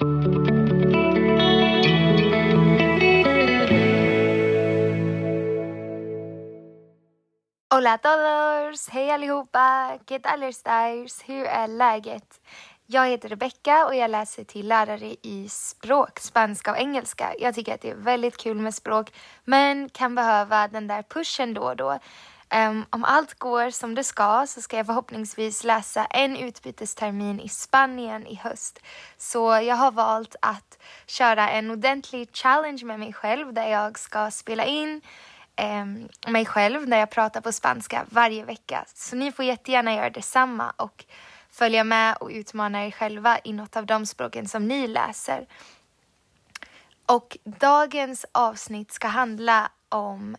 Hola a todos! Hej allihopa! ¿Qué tal estáis? Hur är läget? Jag heter Rebecka och jag läser till lärare i språk, spanska och engelska. Jag tycker att det är väldigt kul med språk men kan behöva den där pushen då och då. Um, om allt går som det ska så ska jag förhoppningsvis läsa en utbytestermin i Spanien i höst. Så jag har valt att köra en ordentlig challenge med mig själv där jag ska spela in um, mig själv när jag pratar på spanska varje vecka. Så ni får jättegärna göra detsamma och följa med och utmana er själva i något av de språken som ni läser. Och dagens avsnitt ska handla om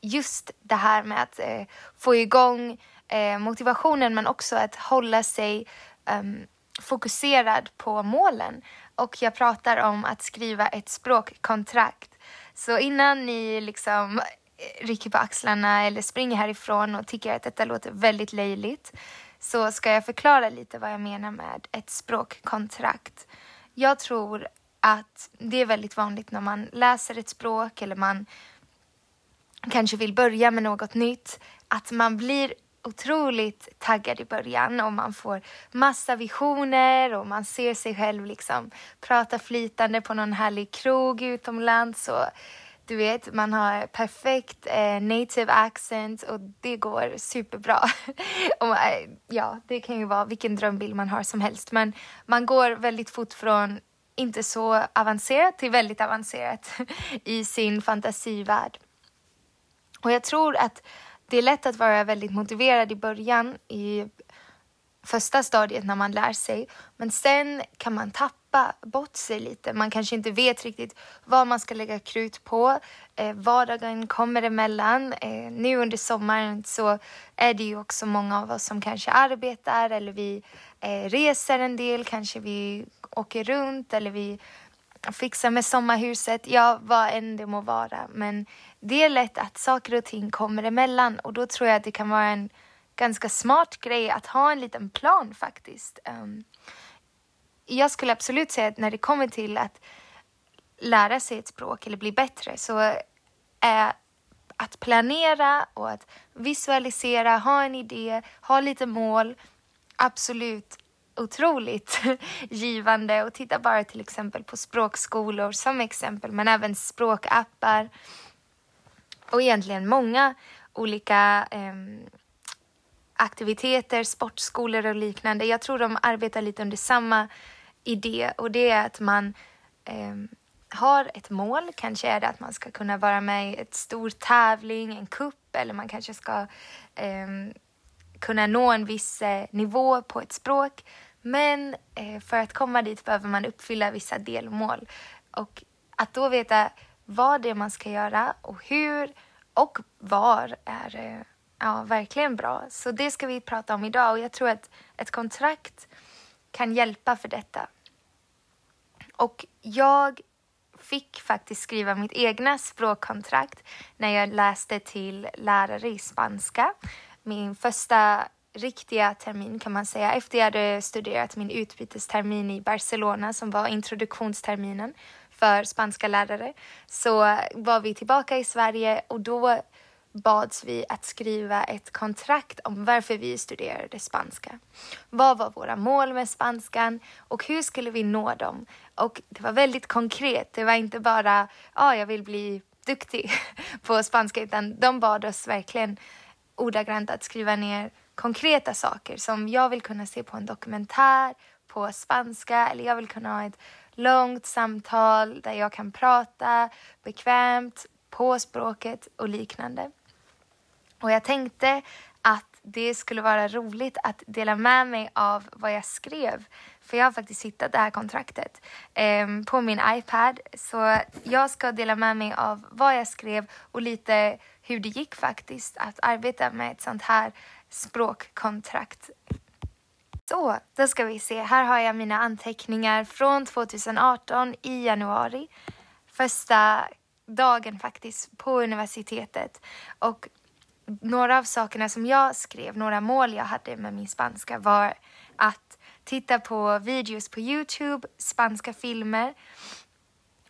just det här med att eh, få igång eh, motivationen men också att hålla sig um, fokuserad på målen. Och jag pratar om att skriva ett språkkontrakt. Så innan ni liksom eh, rycker på axlarna eller springer härifrån och tycker att detta låter väldigt löjligt så ska jag förklara lite vad jag menar med ett språkkontrakt. Jag tror att det är väldigt vanligt när man läser ett språk eller man kanske vill börja med något nytt, att man blir otroligt taggad i början och man får massa visioner och man ser sig själv liksom prata flytande på någon härlig krog utomlands och du vet, man har perfekt eh, native accent och det går superbra. och, eh, ja, det kan ju vara vilken drömbild man har som helst men man går väldigt fort från inte så avancerat till väldigt avancerat i sin fantasivärld. Och jag tror att det är lätt att vara väldigt motiverad i början i första stadiet när man lär sig. Men sen kan man tappa bort sig lite. Man kanske inte vet riktigt vad man ska lägga krut på. Eh, vardagen kommer emellan. Eh, nu under sommaren så är det ju också många av oss som kanske arbetar eller vi eh, reser en del. Kanske vi åker runt eller vi fixa med sommarhuset. Ja, vad än det må vara. Men det är lätt att saker och ting kommer emellan och då tror jag att det kan vara en ganska smart grej att ha en liten plan faktiskt. Um, jag skulle absolut säga att när det kommer till att lära sig ett språk eller bli bättre så är att planera och att visualisera, ha en idé, ha lite mål, absolut otroligt givande och titta bara till exempel på språkskolor som exempel men även språkappar och egentligen många olika eh, aktiviteter, sportskolor och liknande. Jag tror de arbetar lite under samma idé och det är att man eh, har ett mål. Kanske är det att man ska kunna vara med i ett stor tävling, en kupp eller man kanske ska eh, kunna nå en viss eh, nivå på ett språk. Men eh, för att komma dit behöver man uppfylla vissa delmål och att då veta vad det är man ska göra och hur och var är eh, ja, verkligen bra. Så det ska vi prata om idag och jag tror att ett kontrakt kan hjälpa för detta. Och jag fick faktiskt skriva mitt egna språkkontrakt när jag läste till lärare i spanska. Min första riktiga termin kan man säga. Efter jag hade studerat min utbytestermin i Barcelona som var introduktionsterminen för spanska lärare så var vi tillbaka i Sverige och då bads vi att skriva ett kontrakt om varför vi studerade spanska. Vad var våra mål med spanskan och hur skulle vi nå dem? Och det var väldigt konkret. Det var inte bara att ah, jag vill bli duktig på spanska utan de bad oss verkligen ordagrant att skriva ner konkreta saker som jag vill kunna se på en dokumentär på spanska eller jag vill kunna ha ett långt samtal där jag kan prata bekvämt på språket och liknande. Och jag tänkte att det skulle vara roligt att dela med mig av vad jag skrev. För jag har faktiskt hittat det här kontraktet eh, på min iPad. Så jag ska dela med mig av vad jag skrev och lite hur det gick faktiskt att arbeta med ett sånt här språkkontrakt. Så, då ska vi se. Här har jag mina anteckningar från 2018 i januari. Första dagen faktiskt på universitetet. Och några av sakerna som jag skrev, några mål jag hade med min spanska var att titta på videos på Youtube, spanska filmer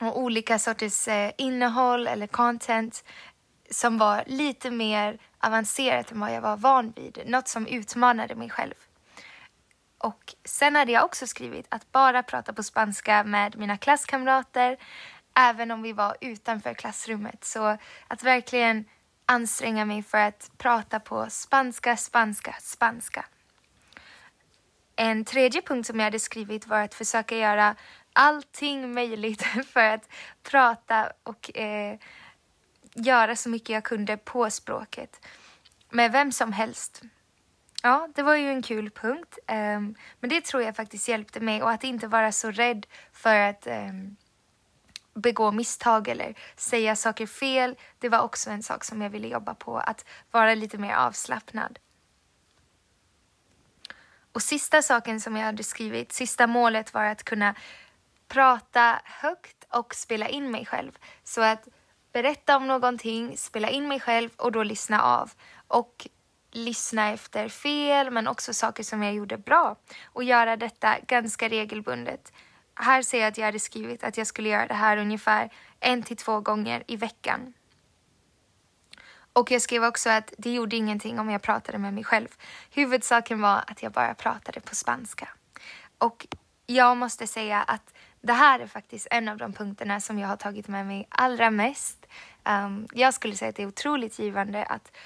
och olika sorters eh, innehåll eller content som var lite mer avancerat än vad jag var van vid. Något som utmanade mig själv. Och sen hade jag också skrivit att bara prata på spanska med mina klasskamrater även om vi var utanför klassrummet. Så att verkligen anstränga mig för att prata på spanska, spanska, spanska. En tredje punkt som jag hade skrivit var att försöka göra allting möjligt för att prata och eh, göra så mycket jag kunde på språket. Med vem som helst. Ja, det var ju en kul punkt. Um, men det tror jag faktiskt hjälpte mig och att inte vara så rädd för att um, begå misstag eller säga saker fel. Det var också en sak som jag ville jobba på, att vara lite mer avslappnad. Och sista saken som jag hade skrivit, sista målet var att kunna prata högt och spela in mig själv. Så att berätta om någonting, spela in mig själv och då lyssna av. Och lyssna efter fel men också saker som jag gjorde bra och göra detta ganska regelbundet. Här ser jag att jag hade skrivit att jag skulle göra det här ungefär en till två gånger i veckan. Och jag skrev också att det gjorde ingenting om jag pratade med mig själv. Huvudsaken var att jag bara pratade på spanska. Och jag måste säga att det här är faktiskt en av de punkterna som jag har tagit med mig allra mest. Um, jag skulle säga att det är otroligt givande att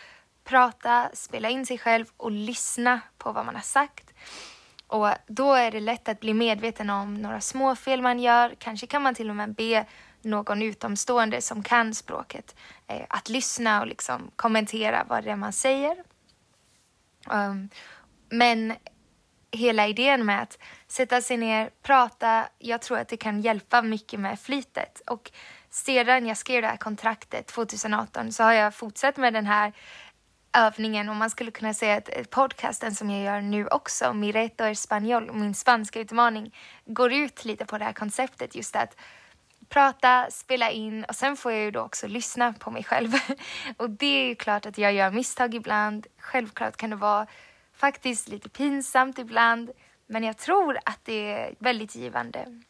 prata, spela in sig själv och lyssna på vad man har sagt. Och då är det lätt att bli medveten om några små fel man gör. Kanske kan man till och med be någon utomstående som kan språket eh, att lyssna och liksom kommentera vad det är man säger. Um, men hela idén med att sätta sig ner, prata, jag tror att det kan hjälpa mycket med flytet. Och sedan jag skrev det här kontraktet 2018 så har jag fortsatt med den här övningen och man skulle kunna säga att eh, podcasten som jag gör nu också, Mireto Español, min spanska utmaning, går ut lite på det här konceptet just att prata, spela in och sen får jag ju då också lyssna på mig själv. och det är ju klart att jag gör misstag ibland. Självklart kan det vara faktiskt lite pinsamt ibland, men jag tror att det är väldigt givande.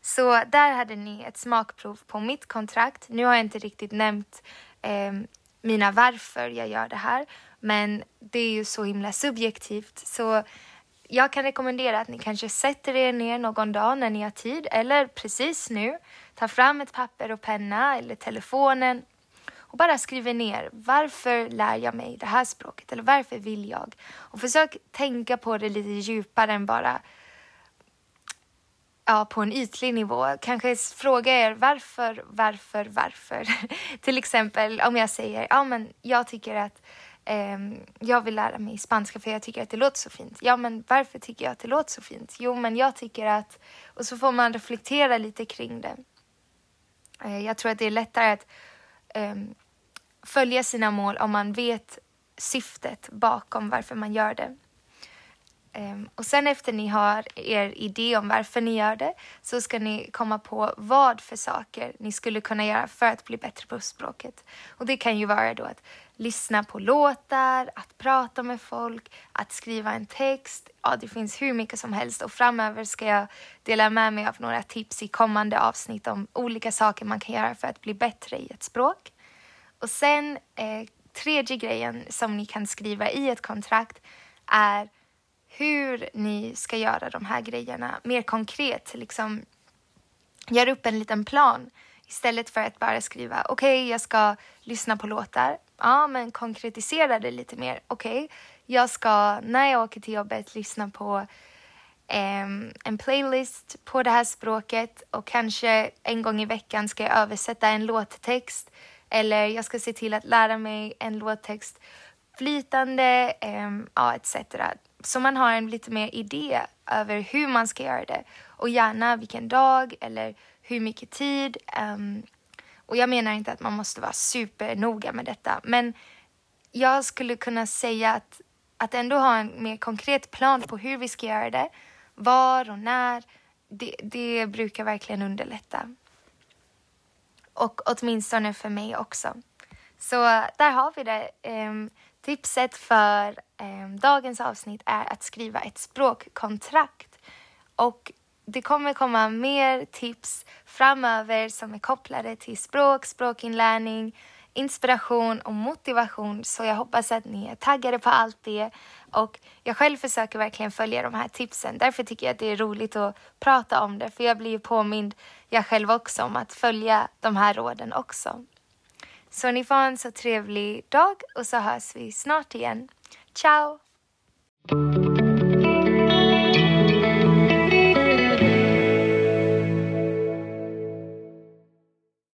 Så där hade ni ett smakprov på mitt kontrakt. Nu har jag inte riktigt nämnt eh, mina varför jag gör det här. Men det är ju så himla subjektivt. Så jag kan rekommendera att ni kanske sätter er ner någon dag när ni har tid eller precis nu. Ta fram ett papper och penna eller telefonen och bara skriver ner varför lär jag mig det här språket eller varför vill jag? Och försök tänka på det lite djupare än bara ja, på en ytlig nivå. Kanske fråga er varför, varför, varför. Till exempel om jag säger ja, men jag tycker att eh, jag vill lära mig spanska för jag tycker att det låter så fint. Ja, men varför tycker jag att det låter så fint? Jo, men jag tycker att... Och så får man reflektera lite kring det. Eh, jag tror att det är lättare att eh, följa sina mål om man vet syftet bakom varför man gör det. Ehm, och sen efter ni har er idé om varför ni gör det så ska ni komma på vad för saker ni skulle kunna göra för att bli bättre på språket. Och det kan ju vara då att lyssna på låtar, att prata med folk, att skriva en text. Ja, det finns hur mycket som helst och framöver ska jag dela med mig av några tips i kommande avsnitt om olika saker man kan göra för att bli bättre i ett språk. Och sen eh, tredje grejen som ni kan skriva i ett kontrakt är hur ni ska göra de här grejerna mer konkret. Liksom, gör upp en liten plan istället för att bara skriva okej, okay, jag ska lyssna på låtar. Ja, men konkretisera det lite mer. Okej, okay, jag ska när jag åker till jobbet lyssna på um, en playlist på det här språket och kanske en gång i veckan ska jag översätta en låttext eller jag ska se till att lära mig en låttext flytande, um, ja, etc. Så man har en lite mer idé över hur man ska göra det och gärna vilken dag eller hur mycket tid. Um, och jag menar inte att man måste vara supernoga med detta, men jag skulle kunna säga att, att ändå ha en mer konkret plan på hur vi ska göra det, var och när, det, det brukar verkligen underlätta. Och åtminstone för mig också. Så där har vi det. Um, Tipset för um, dagens avsnitt är att skriva ett språkkontrakt. Och det kommer komma mer tips framöver som är kopplade till språk, språkinlärning, inspiration och motivation. Så jag hoppas att ni är taggade på allt det. Och jag själv försöker verkligen följa de här tipsen. Därför tycker jag att det är roligt att prata om det. För jag blir ju påmind, jag själv också, om att följa de här råden också. Så ni får en så trevlig dag och så hörs vi snart igen. Ciao!